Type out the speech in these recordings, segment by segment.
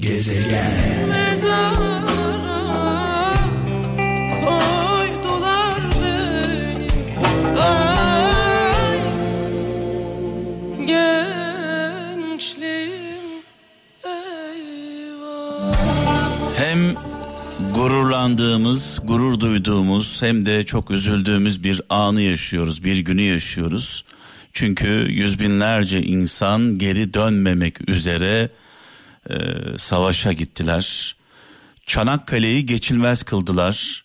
Gezegen. Hem gururlandığımız, gurur duyduğumuz hem de çok üzüldüğümüz bir anı yaşıyoruz, bir günü yaşıyoruz. Çünkü yüz binlerce insan geri dönmemek üzere e, savaşa gittiler. Çanakkale'yi geçilmez kıldılar.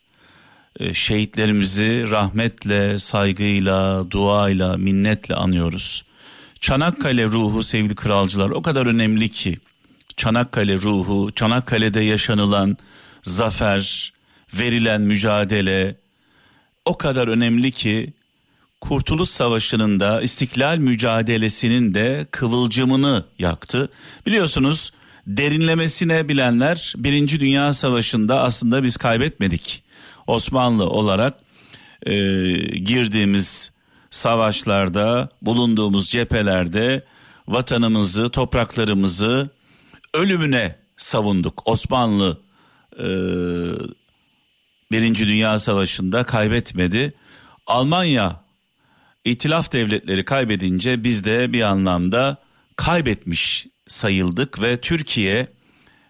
E, şehitlerimizi rahmetle, saygıyla, duayla, minnetle anıyoruz. Çanakkale ruhu sevgili kralcılar o kadar önemli ki Çanakkale ruhu, Çanakkale'de yaşanılan zafer, verilen mücadele o kadar önemli ki Kurtuluş Savaşı'nın da İstiklal mücadelesinin de kıvılcımını yaktı. Biliyorsunuz derinlemesine bilenler Birinci Dünya Savaşı'nda aslında biz kaybetmedik. Osmanlı olarak e, girdiğimiz savaşlarda, bulunduğumuz cephelerde vatanımızı, topraklarımızı ölümüne savunduk. Osmanlı e, Birinci Dünya Savaşı'nda kaybetmedi. Almanya İtilaf devletleri kaybedince biz de bir anlamda kaybetmiş sayıldık ve Türkiye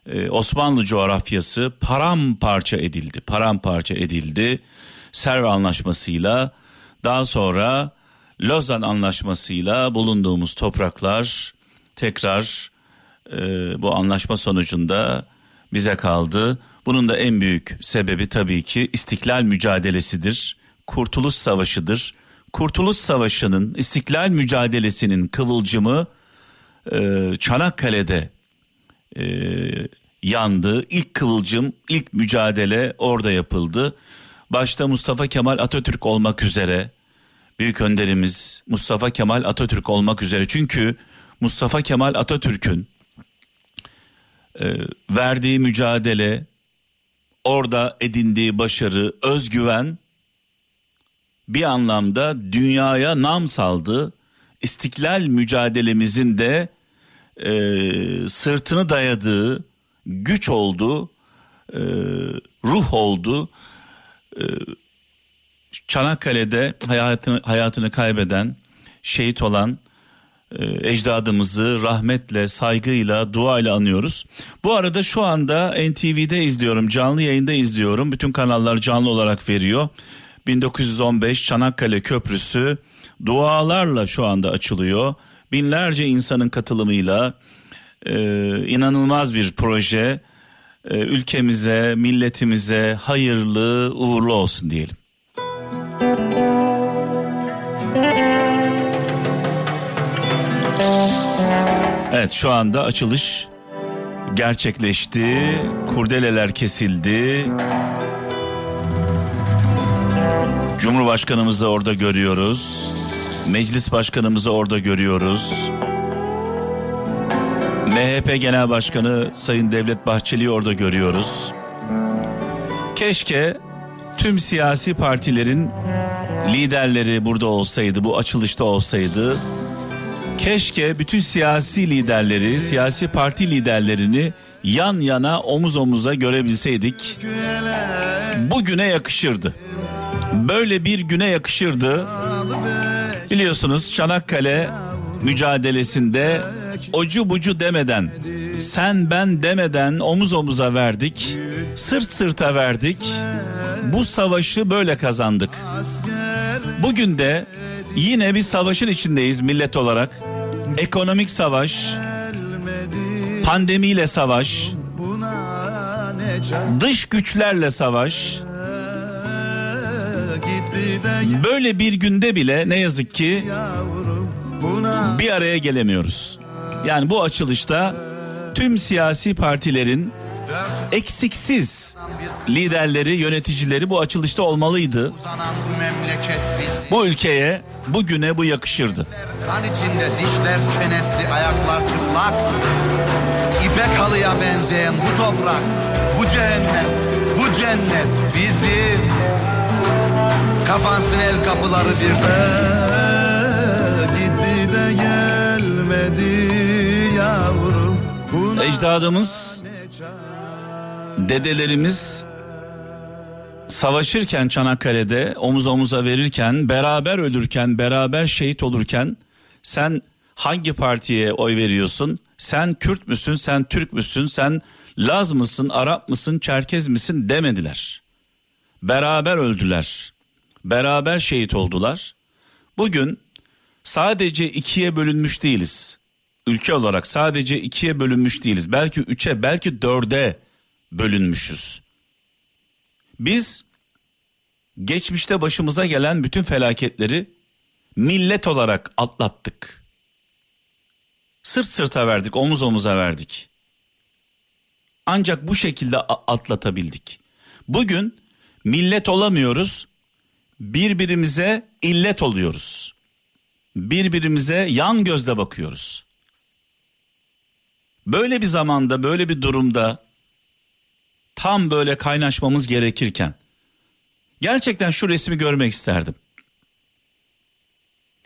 e, Osmanlı coğrafyası paramparça edildi. Paramparça edildi. Serv Anlaşması'yla daha sonra Lozan Anlaşması'yla bulunduğumuz topraklar tekrar e, bu anlaşma sonucunda bize kaldı. Bunun da en büyük sebebi tabii ki istiklal mücadelesidir. Kurtuluş Savaşı'dır. Kurtuluş Savaşı'nın istiklal mücadelesinin kıvılcımı e, Çanakkale'de e, yandı. İlk kıvılcım, ilk mücadele orada yapıldı. Başta Mustafa Kemal Atatürk olmak üzere büyük önderimiz Mustafa Kemal Atatürk olmak üzere. Çünkü Mustafa Kemal Atatürk'ün e, verdiği mücadele, orada edindiği başarı, özgüven bir anlamda dünyaya nam saldı. İstiklal mücadelemizin de e, sırtını dayadığı güç oldu, e, ruh oldu. E, Çanakkale'de hayatını, hayatını kaybeden, şehit olan e, ecdadımızı rahmetle, saygıyla, duayla anıyoruz. Bu arada şu anda NTV'de izliyorum, canlı yayında izliyorum. Bütün kanallar canlı olarak veriyor. 1915 Çanakkale Köprüsü dualarla şu anda açılıyor. Binlerce insanın katılımıyla e, inanılmaz bir proje. E, ülkemize, milletimize hayırlı, uğurlu olsun diyelim. Evet şu anda açılış gerçekleşti. Kurdeleler kesildi. Cumhurbaşkanımızı orada görüyoruz. Meclis başkanımızı orada görüyoruz. MHP Genel Başkanı Sayın Devlet Bahçeli'yi orada görüyoruz. Keşke tüm siyasi partilerin liderleri burada olsaydı, bu açılışta olsaydı. Keşke bütün siyasi liderleri, siyasi parti liderlerini yan yana omuz omuza görebilseydik. Bugüne yakışırdı. Böyle bir güne yakışırdı. Biliyorsunuz Çanakkale mücadelesinde ocu bucu demeden, sen ben demeden omuz omuza verdik. Sırt sırta verdik. Bu savaşı böyle kazandık. Bugün de yine bir savaşın içindeyiz millet olarak. Ekonomik savaş, pandemiyle savaş, dış güçlerle savaş. Böyle bir günde bile ne yazık ki bir araya gelemiyoruz. Yani bu açılışta tüm siyasi partilerin eksiksiz liderleri, yöneticileri bu açılışta olmalıydı. Bu ülkeye, bugüne bu yakışırdı. kan içinde dişler çenetli ayaklar çıplak İpek halıya benzeyen bu toprak Bu cehennem bu cennet bizim Kapansın el kapıları birden Gitti de gelmedi yavrum. Ecdadımız dedelerimiz savaşırken Çanakkale'de omuz omuza verirken beraber ölürken beraber şehit olurken sen hangi partiye oy veriyorsun? Sen Kürt müsün? Sen Türk müsün? Sen Laz mısın? Arap mısın? Çerkez misin? demediler. Beraber öldüler. Beraber şehit oldular. Bugün sadece ikiye bölünmüş değiliz. Ülke olarak sadece ikiye bölünmüş değiliz. Belki üçe belki dörde bölünmüşüz. Biz geçmişte başımıza gelen bütün felaketleri millet olarak atlattık. Sırt sırta verdik, omuz omuza verdik. Ancak bu şekilde atlatabildik. Bugün millet olamıyoruz. Birbirimize illet oluyoruz. Birbirimize yan gözle bakıyoruz. Böyle bir zamanda, böyle bir durumda tam böyle kaynaşmamız gerekirken gerçekten şu resmi görmek isterdim.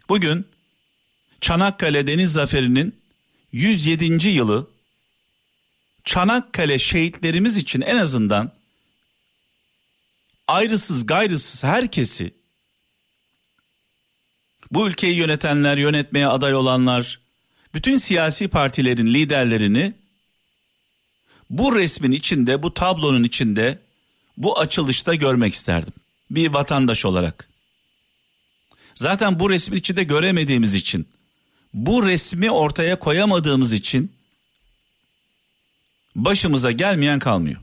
Bugün Çanakkale Deniz Zaferi'nin 107. yılı Çanakkale şehitlerimiz için en azından ayrısız gayrısız herkesi bu ülkeyi yönetenler, yönetmeye aday olanlar, bütün siyasi partilerin liderlerini bu resmin içinde, bu tablonun içinde, bu açılışta görmek isterdim. Bir vatandaş olarak. Zaten bu resmin içinde göremediğimiz için, bu resmi ortaya koyamadığımız için başımıza gelmeyen kalmıyor.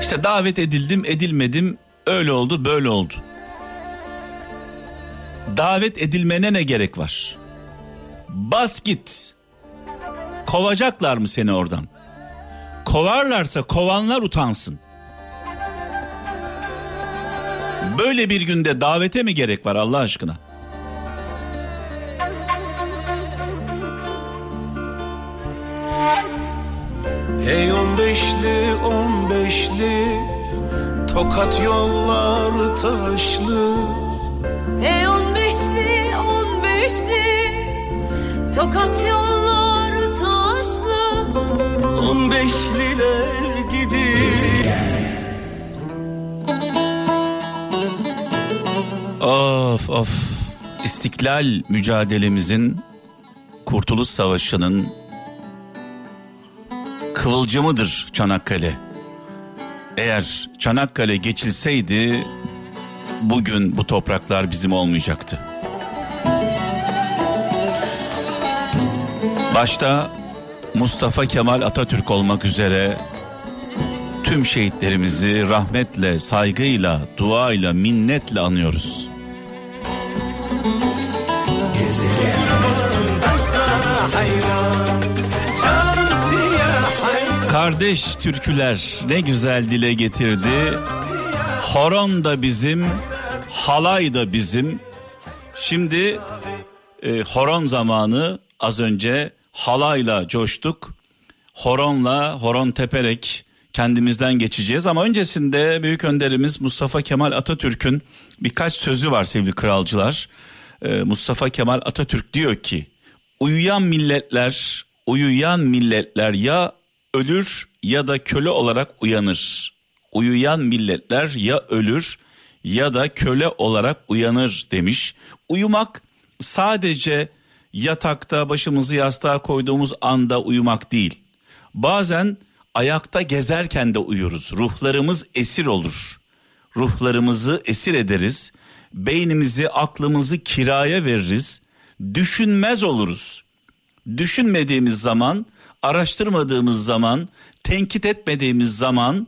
İşte davet edildim, edilmedim, öyle oldu, böyle oldu. Davet edilmene ne gerek var? Bas git. Kovacaklar mı seni oradan? Kovarlarsa kovanlar utansın. Böyle bir günde davete mi gerek var Allah aşkına? Tokat yollar taşlı Hey on beşli on beşli Tokat yollar taşlı On beşliler gidiyor Of of. İstiklal mücadelemizin Kurtuluş Savaşı'nın kıvılcımıdır Çanakkale. Eğer Çanakkale geçilseydi bugün bu topraklar bizim olmayacaktı. Başta Mustafa Kemal Atatürk olmak üzere tüm şehitlerimizi rahmetle, saygıyla, duayla, minnetle anıyoruz. Kardeş türküler ne güzel dile getirdi. Horon da bizim, halay da bizim. Şimdi e, horon zamanı az önce halayla coştuk. Horonla, horon teperek kendimizden geçeceğiz ama öncesinde büyük önderimiz Mustafa Kemal Atatürk'ün birkaç sözü var sevgili kralcılar. Ee, Mustafa Kemal Atatürk diyor ki uyuyan milletler uyuyan milletler ya ölür ya da köle olarak uyanır. Uyuyan milletler ya ölür ya da köle olarak uyanır demiş. Uyumak sadece yatakta başımızı yastığa koyduğumuz anda uyumak değil. Bazen ayakta gezerken de uyuruz. Ruhlarımız esir olur. Ruhlarımızı esir ederiz. Beynimizi, aklımızı kiraya veririz. Düşünmez oluruz. Düşünmediğimiz zaman, araştırmadığımız zaman, tenkit etmediğimiz zaman,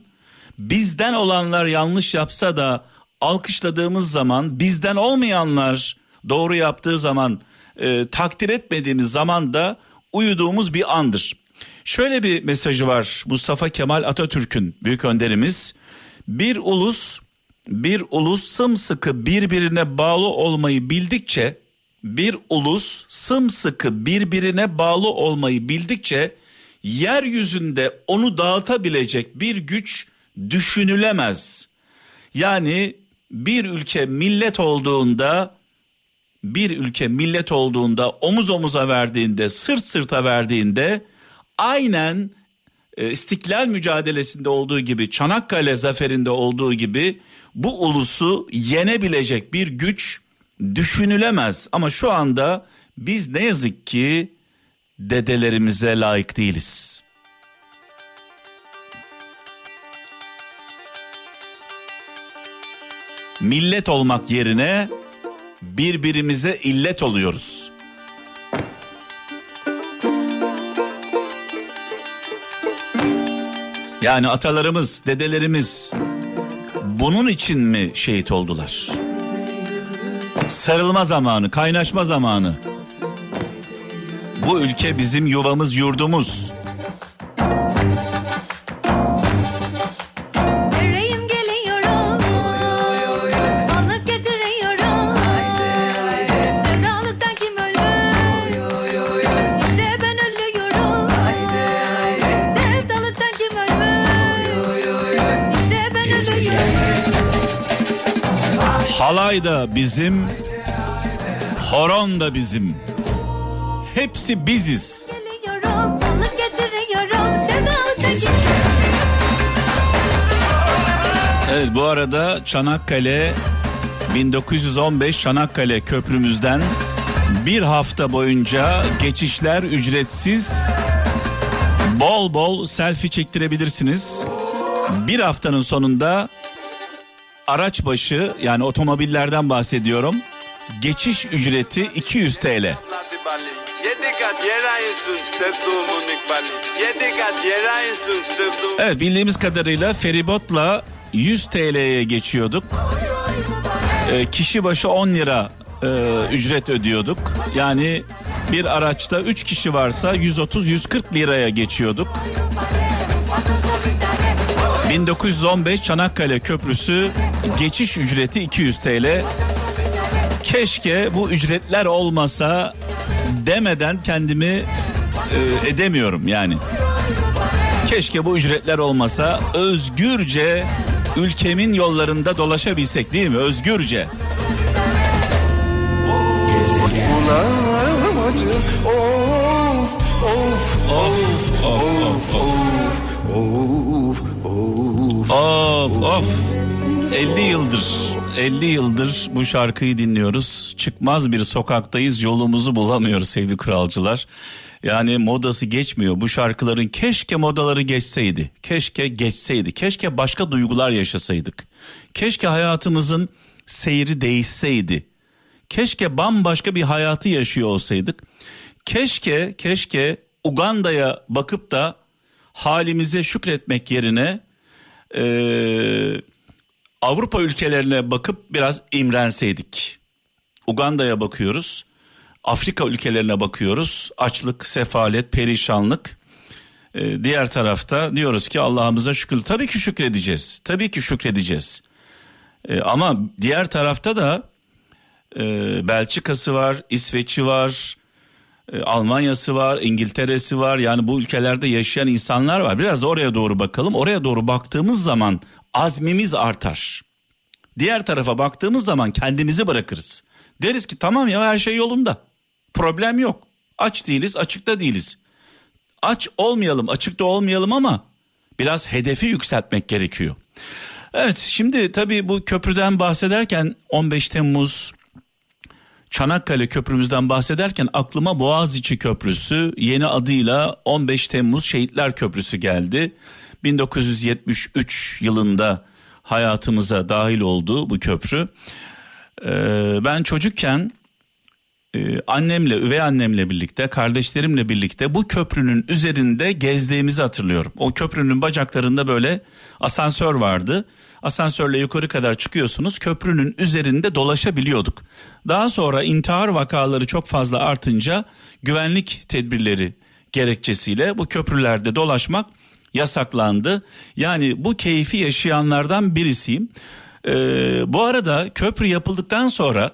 bizden olanlar yanlış yapsa da alkışladığımız zaman, bizden olmayanlar doğru yaptığı zaman e, takdir etmediğimiz zaman da uyuduğumuz bir andır. Şöyle bir mesajı var Mustafa Kemal Atatürk'ün büyük önderimiz. Bir ulus bir ulus sımsıkı birbirine bağlı olmayı bildikçe bir ulus sımsıkı birbirine bağlı olmayı bildikçe yeryüzünde onu dağıtabilecek bir güç düşünülemez. Yani bir ülke millet olduğunda bir ülke millet olduğunda omuz omuza verdiğinde sırt sırta verdiğinde aynen e, istiklal mücadelesinde olduğu gibi Çanakkale zaferinde olduğu gibi bu ulusu yenebilecek bir güç düşünülemez ama şu anda biz ne yazık ki dedelerimize layık değiliz. Millet olmak yerine birbirimize illet oluyoruz. Yani atalarımız, dedelerimiz bunun için mi şehit oldular? Sarılma zamanı, kaynaşma zamanı. Bu ülke bizim yuvamız, yurdumuz. Halay da bizim, horon da bizim. Hepsi biziz. Evet bu arada Çanakkale 1915 Çanakkale Köprümüzden bir hafta boyunca geçişler ücretsiz. Bol bol selfie çektirebilirsiniz. Bir haftanın sonunda araç başı yani otomobillerden bahsediyorum. Geçiş ücreti 200 TL. Evet bildiğimiz kadarıyla feribotla 100 TL'ye geçiyorduk. Ee, kişi başı 10 lira e, ücret ödüyorduk. Yani bir araçta 3 kişi varsa 130-140 liraya geçiyorduk. 1915 Çanakkale Köprüsü geçiş ücreti 200 TL. Keşke bu ücretler olmasa demeden kendimi e, edemiyorum yani. Keşke bu ücretler olmasa özgürce ülkemin yollarında dolaşabilsek değil mi? Özgürce. Of of Of of of. of of Of of. 50 yıldır 50 yıldır bu şarkıyı dinliyoruz. Çıkmaz bir sokaktayız yolumuzu bulamıyoruz sevgili kralcılar. Yani modası geçmiyor. Bu şarkıların keşke modaları geçseydi. Keşke geçseydi. Keşke başka duygular yaşasaydık. Keşke hayatımızın seyri değişseydi. Keşke bambaşka bir hayatı yaşıyor olsaydık. Keşke keşke Uganda'ya bakıp da halimize şükretmek yerine eee, Avrupa ülkelerine bakıp biraz imrenseydik. Uganda'ya bakıyoruz. Afrika ülkelerine bakıyoruz. Açlık, sefalet, perişanlık. Ee, diğer tarafta diyoruz ki Allah'ımıza şükür. Tabii ki şükredeceğiz. Tabii ki şükredeceğiz. Ee, ama diğer tarafta da e, Belçika'sı var, İsveç'i var, e, Almanya'sı var, İngiltere'si var. Yani bu ülkelerde yaşayan insanlar var. Biraz oraya doğru bakalım. Oraya doğru baktığımız zaman azmimiz artar. Diğer tarafa baktığımız zaman kendimizi bırakırız. Deriz ki tamam ya her şey yolunda. Problem yok. Aç değiliz, açıkta değiliz. Aç olmayalım, açıkta olmayalım ama biraz hedefi yükseltmek gerekiyor. Evet şimdi tabii bu köprüden bahsederken 15 Temmuz Çanakkale Köprümüzden bahsederken aklıma Boğaziçi Köprüsü yeni adıyla 15 Temmuz Şehitler Köprüsü geldi. 1973 yılında hayatımıza dahil oldu bu köprü. Ee, ben çocukken e, annemle, üvey annemle birlikte, kardeşlerimle birlikte bu köprünün üzerinde gezdiğimizi hatırlıyorum. O köprünün bacaklarında böyle asansör vardı. Asansörle yukarı kadar çıkıyorsunuz. Köprünün üzerinde dolaşabiliyorduk. Daha sonra intihar vakaları çok fazla artınca güvenlik tedbirleri gerekçesiyle bu köprülerde dolaşmak yasaklandı. Yani bu keyfi yaşayanlardan birisiyim. Ee, bu arada köprü yapıldıktan sonra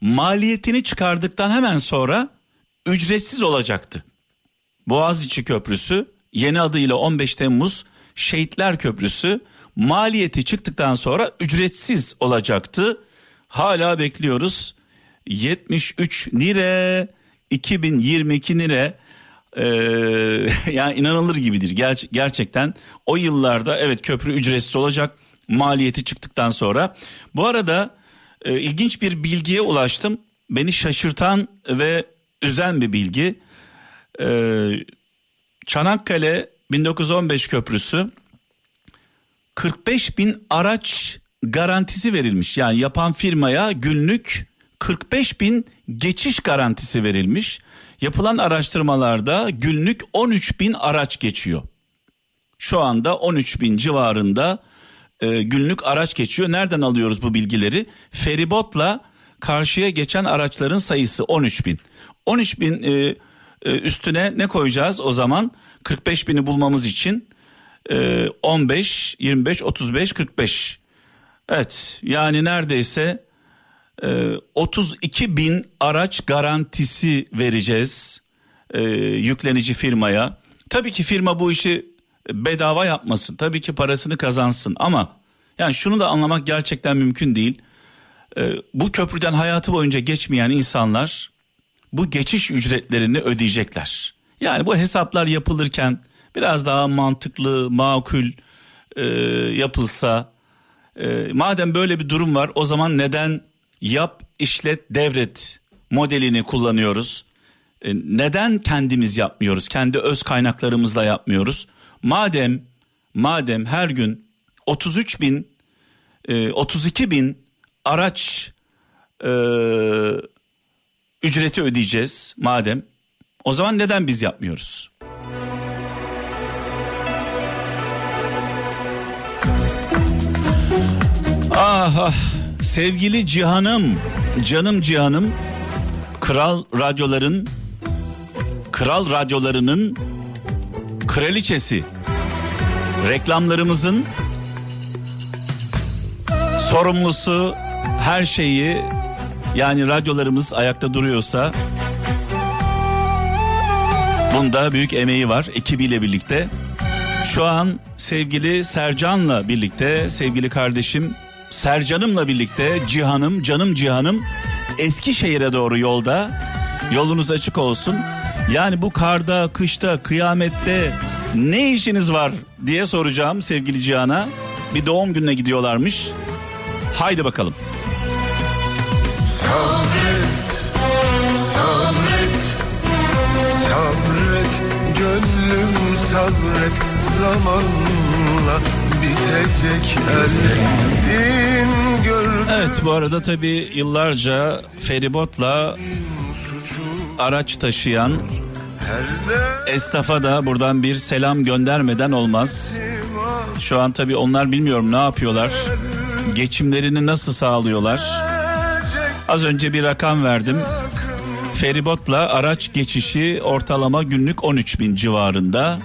maliyetini çıkardıktan hemen sonra ücretsiz olacaktı. Boğaziçi Köprüsü yeni adıyla 15 Temmuz Şehitler Köprüsü maliyeti çıktıktan sonra ücretsiz olacaktı. Hala bekliyoruz. 73 lira 2022 lira. Ee, yani inanılır gibidir. Ger- gerçekten o yıllarda evet köprü ücretsiz olacak maliyeti çıktıktan sonra. Bu arada e, ilginç bir bilgiye ulaştım. Beni şaşırtan ve üzen bir bilgi. Ee, Çanakkale 1915 köprüsü 45 bin araç garantisi verilmiş. Yani yapan firmaya günlük 45 bin geçiş garantisi verilmiş. Yapılan araştırmalarda günlük 13 bin araç geçiyor. Şu anda 13 bin civarında e, günlük araç geçiyor. Nereden alıyoruz bu bilgileri? Feribotla karşıya geçen araçların sayısı 13 bin. 13 bin e, e, üstüne ne koyacağız o zaman? 45 bini bulmamız için e, 15, 25, 35, 45. Evet yani neredeyse e, 32 bin araç garantisi vereceğiz e, yüklenici firmaya. Tabii ki firma bu işi bedava yapmasın. Tabii ki parasını kazansın ama yani şunu da anlamak gerçekten mümkün değil. E, bu köprüden hayatı boyunca geçmeyen insanlar bu geçiş ücretlerini ödeyecekler. Yani bu hesaplar yapılırken biraz daha mantıklı, makul e, yapılsa, e, madem böyle bir durum var, o zaman neden yap, işlet, devret modelini kullanıyoruz? E, neden kendimiz yapmıyoruz? Kendi öz kaynaklarımızla yapmıyoruz? Madem, madem her gün 33 bin, e, 32 bin araç e, ücreti ödeyeceğiz madem. O zaman neden biz yapmıyoruz? Ah, ah sevgili Cihan'ım, canım Cihan'ım, kral radyoların, kral radyolarının kraliçesi, reklamlarımızın sorumlusu, her şeyi yani radyolarımız ayakta duruyorsa bunda büyük emeği var ekibiyle birlikte. Şu an sevgili Sercan'la birlikte sevgili kardeşim Sercan'ımla birlikte Cihan'ım canım Cihan'ım Eskişehir'e doğru yolda yolunuz açık olsun. Yani bu karda, kışta, kıyamette ne işiniz var diye soracağım sevgili Cihan'a. Bir doğum gününe gidiyorlarmış. Haydi bakalım. Sabret, sabret, sabret, gönlüm sabret, zamanla bitecek gördüm Evet bu arada tabi yıllarca feribotla araç taşıyan esnafa da buradan bir selam göndermeden olmaz. Şu an tabi onlar bilmiyorum ne yapıyorlar. Geçimlerini nasıl sağlıyorlar? Az önce bir rakam verdim. Feribotla araç geçişi ortalama günlük 13 bin civarında.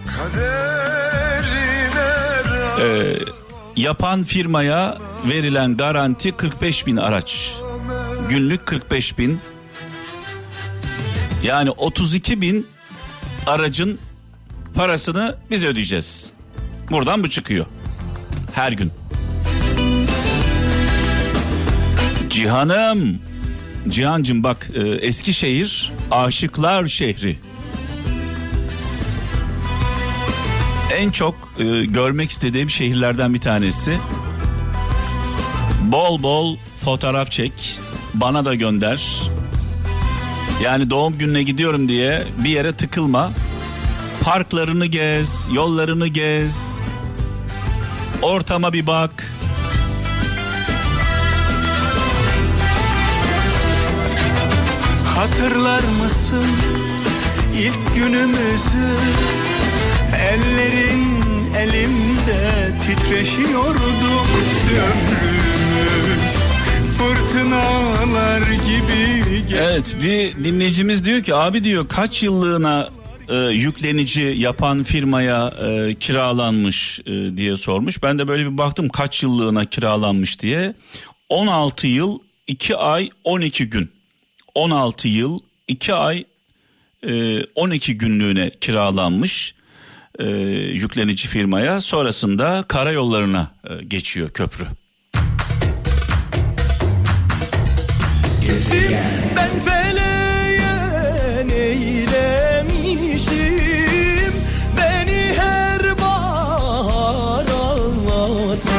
Ee, yapan firmaya verilen garanti 45 bin araç. Günlük 45 bin. Yani 32 bin aracın parasını biz ödeyeceğiz. Buradan bu çıkıyor. Her gün. Cihanım. Cihancım bak e, Eskişehir aşıklar şehri. En çok e, görmek istediğim şehirlerden bir tanesi. Bol bol fotoğraf çek. Bana da gönder. Yani doğum gününe gidiyorum diye bir yere tıkılma. Parklarını gez, yollarını gez. Ortama bir bak. Hatırlar mısın ilk günümüzü Ellerin elimde titreşiyordu Ömrümüz fırtınalar gibi Evet bir dinleyicimiz diyor ki abi diyor kaç yıllığına e, yüklenici yapan firmaya e, kiralanmış e, diye sormuş. Ben de böyle bir baktım kaç yıllığına kiralanmış diye. 16 yıl 2 ay 12 gün. 16 yıl 2 ay e, 12 günlüğüne kiralanmış e, yüklenici firmaya. Sonrasında karayollarına e, geçiyor köprü. Gezdim ben feleğe neylemişim Beni her bahar ağlatır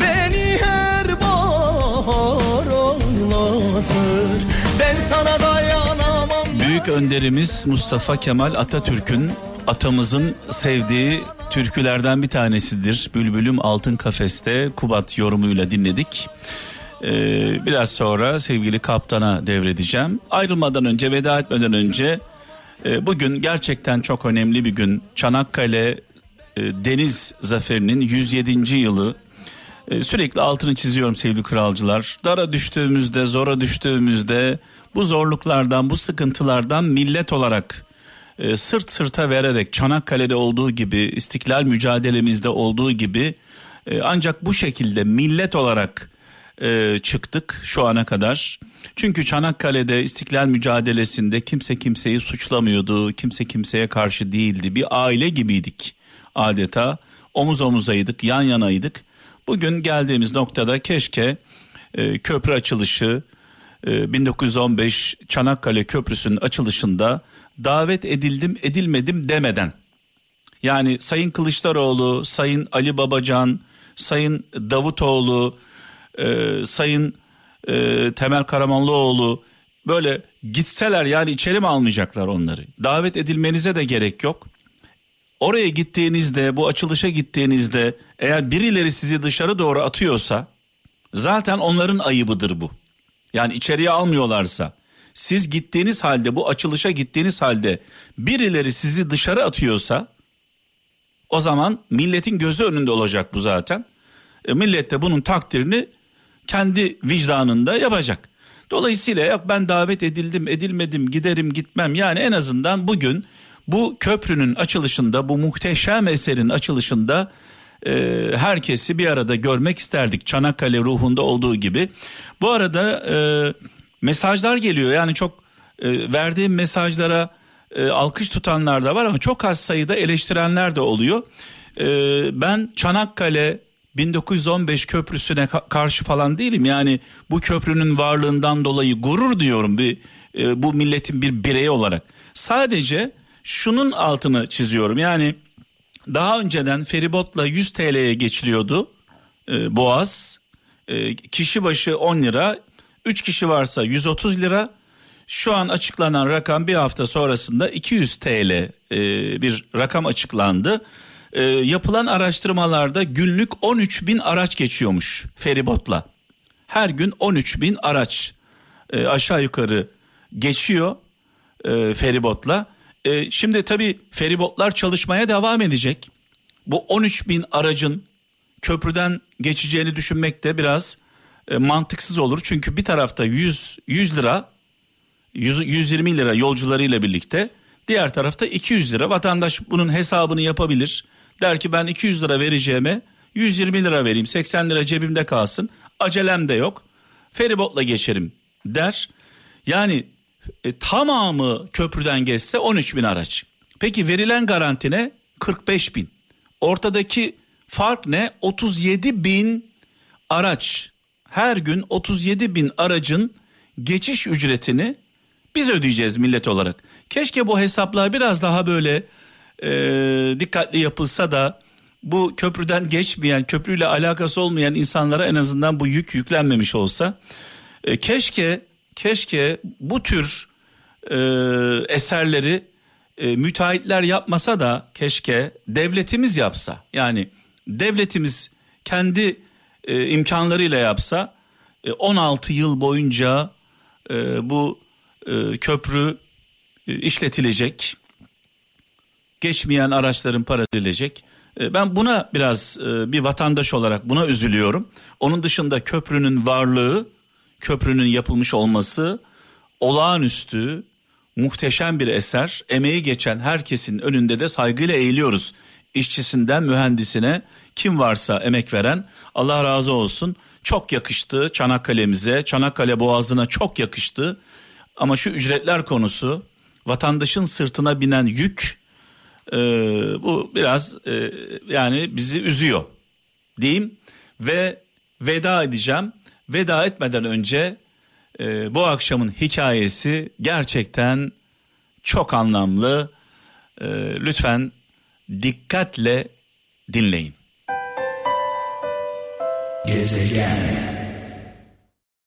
Beni her bahar ağlatır Ben sana dayanamam Büyük önderimiz Mustafa Kemal Atatürk'ün atamızın sevdiği türkülerden bir tanesidir. Bülbülüm Altın Kafeste Kubat yorumuyla dinledik. Ee, biraz sonra sevgili kaptana devredeceğim. Ayrılmadan önce veda etmeden önce e, bugün gerçekten çok önemli bir gün. Çanakkale e, Deniz Zaferi'nin 107. yılı. E, sürekli altını çiziyorum sevgili kralcılar. Dara düştüğümüzde, zora düştüğümüzde bu zorluklardan, bu sıkıntılardan millet olarak e, sırt sırta vererek Çanakkale'de olduğu gibi, istiklal mücadelemizde olduğu gibi e, ancak bu şekilde millet olarak e, çıktık şu ana kadar. Çünkü Çanakkale'de istiklal mücadelesinde kimse kimseyi suçlamıyordu, kimse kimseye karşı değildi. Bir aile gibiydik adeta. Omuz omuzaydık, yan yanaydık. Bugün geldiğimiz noktada keşke e, köprü açılışı e, 1915 Çanakkale Köprüsü'nün açılışında davet edildim edilmedim demeden yani Sayın Kılıçdaroğlu, Sayın Ali Babacan, Sayın Davutoğlu, e, Sayın e, Temel Karamanlıoğlu böyle gitseler yani içeri mi almayacaklar onları? Davet edilmenize de gerek yok. Oraya gittiğinizde, bu açılışa gittiğinizde eğer birileri sizi dışarı doğru atıyorsa zaten onların ayıbıdır bu. Yani içeriye almıyorlarsa siz gittiğiniz halde bu açılışa gittiğiniz halde birileri sizi dışarı atıyorsa o zaman milletin gözü önünde olacak bu zaten. E, millet de bunun takdirini kendi vicdanında yapacak. Dolayısıyla yok ben davet edildim edilmedim giderim gitmem yani en azından bugün bu köprünün açılışında bu muhteşem eserin açılışında e, herkesi bir arada görmek isterdik Çanakkale ruhunda olduğu gibi. Bu arada e, mesajlar geliyor yani çok e, verdiğim mesajlara e, alkış tutanlar da var ama çok az sayıda eleştirenler de oluyor. E, ben Çanakkale 1915 köprüsüne ka- karşı falan değilim yani bu köprünün varlığından dolayı gurur diyorum bir e, bu milletin bir bireyi olarak. Sadece şunun altını çiziyorum yani daha önceden feribotla 100 TL'ye geçiliyordu e, Boğaz e, kişi başı 10 lira 3 kişi varsa 130 lira şu an açıklanan rakam bir hafta sonrasında 200 TL e, bir rakam açıklandı. E, yapılan araştırmalarda günlük 13 bin araç geçiyormuş feribotla. Her gün 13 bin araç e, aşağı yukarı geçiyor e, feribotla. E, şimdi tabii feribotlar çalışmaya devam edecek. Bu 13 bin aracın köprüden geçeceğini düşünmek de biraz e, mantıksız olur. Çünkü bir tarafta 100, 100 lira 100, 120 lira yolcularıyla birlikte diğer tarafta 200 lira vatandaş bunun hesabını yapabilir. Der ki ben 200 lira vereceğime 120 lira vereyim 80 lira cebimde kalsın acelem de yok feribotla geçerim der. Yani e, tamamı köprüden geçse 13 bin araç. Peki verilen garantine 45 bin. Ortadaki fark ne? 37 bin araç. Her gün 37 bin aracın geçiş ücretini biz ödeyeceğiz millet olarak. Keşke bu hesaplar biraz daha böyle e, dikkatli yapılsa da bu köprüden geçmeyen, köprüyle alakası olmayan insanlara en azından bu yük yüklenmemiş olsa. E, keşke keşke bu tür e, eserleri e, müteahhitler yapmasa da keşke devletimiz yapsa. Yani devletimiz kendi e, imkanlarıyla yapsa e, 16 yıl boyunca e, bu e, köprü e, işletilecek. Geçmeyen araçların parası verilecek. E, ben buna biraz e, bir vatandaş olarak buna üzülüyorum. Onun dışında köprünün varlığı, köprünün yapılmış olması olağanüstü, muhteşem bir eser. Emeği geçen herkesin önünde de saygıyla eğiliyoruz. İşçisinden mühendisine kim varsa emek veren Allah razı olsun. Çok yakıştı Çanakkale'mize, Çanakkale Boğazı'na çok yakıştı. Ama şu ücretler konusu vatandaşın sırtına binen yük e, bu biraz e, yani bizi üzüyor diyeyim ve veda edeceğim. Veda etmeden önce e, bu akşamın hikayesi gerçekten çok anlamlı. E, lütfen dikkatle dinleyin. Gezegen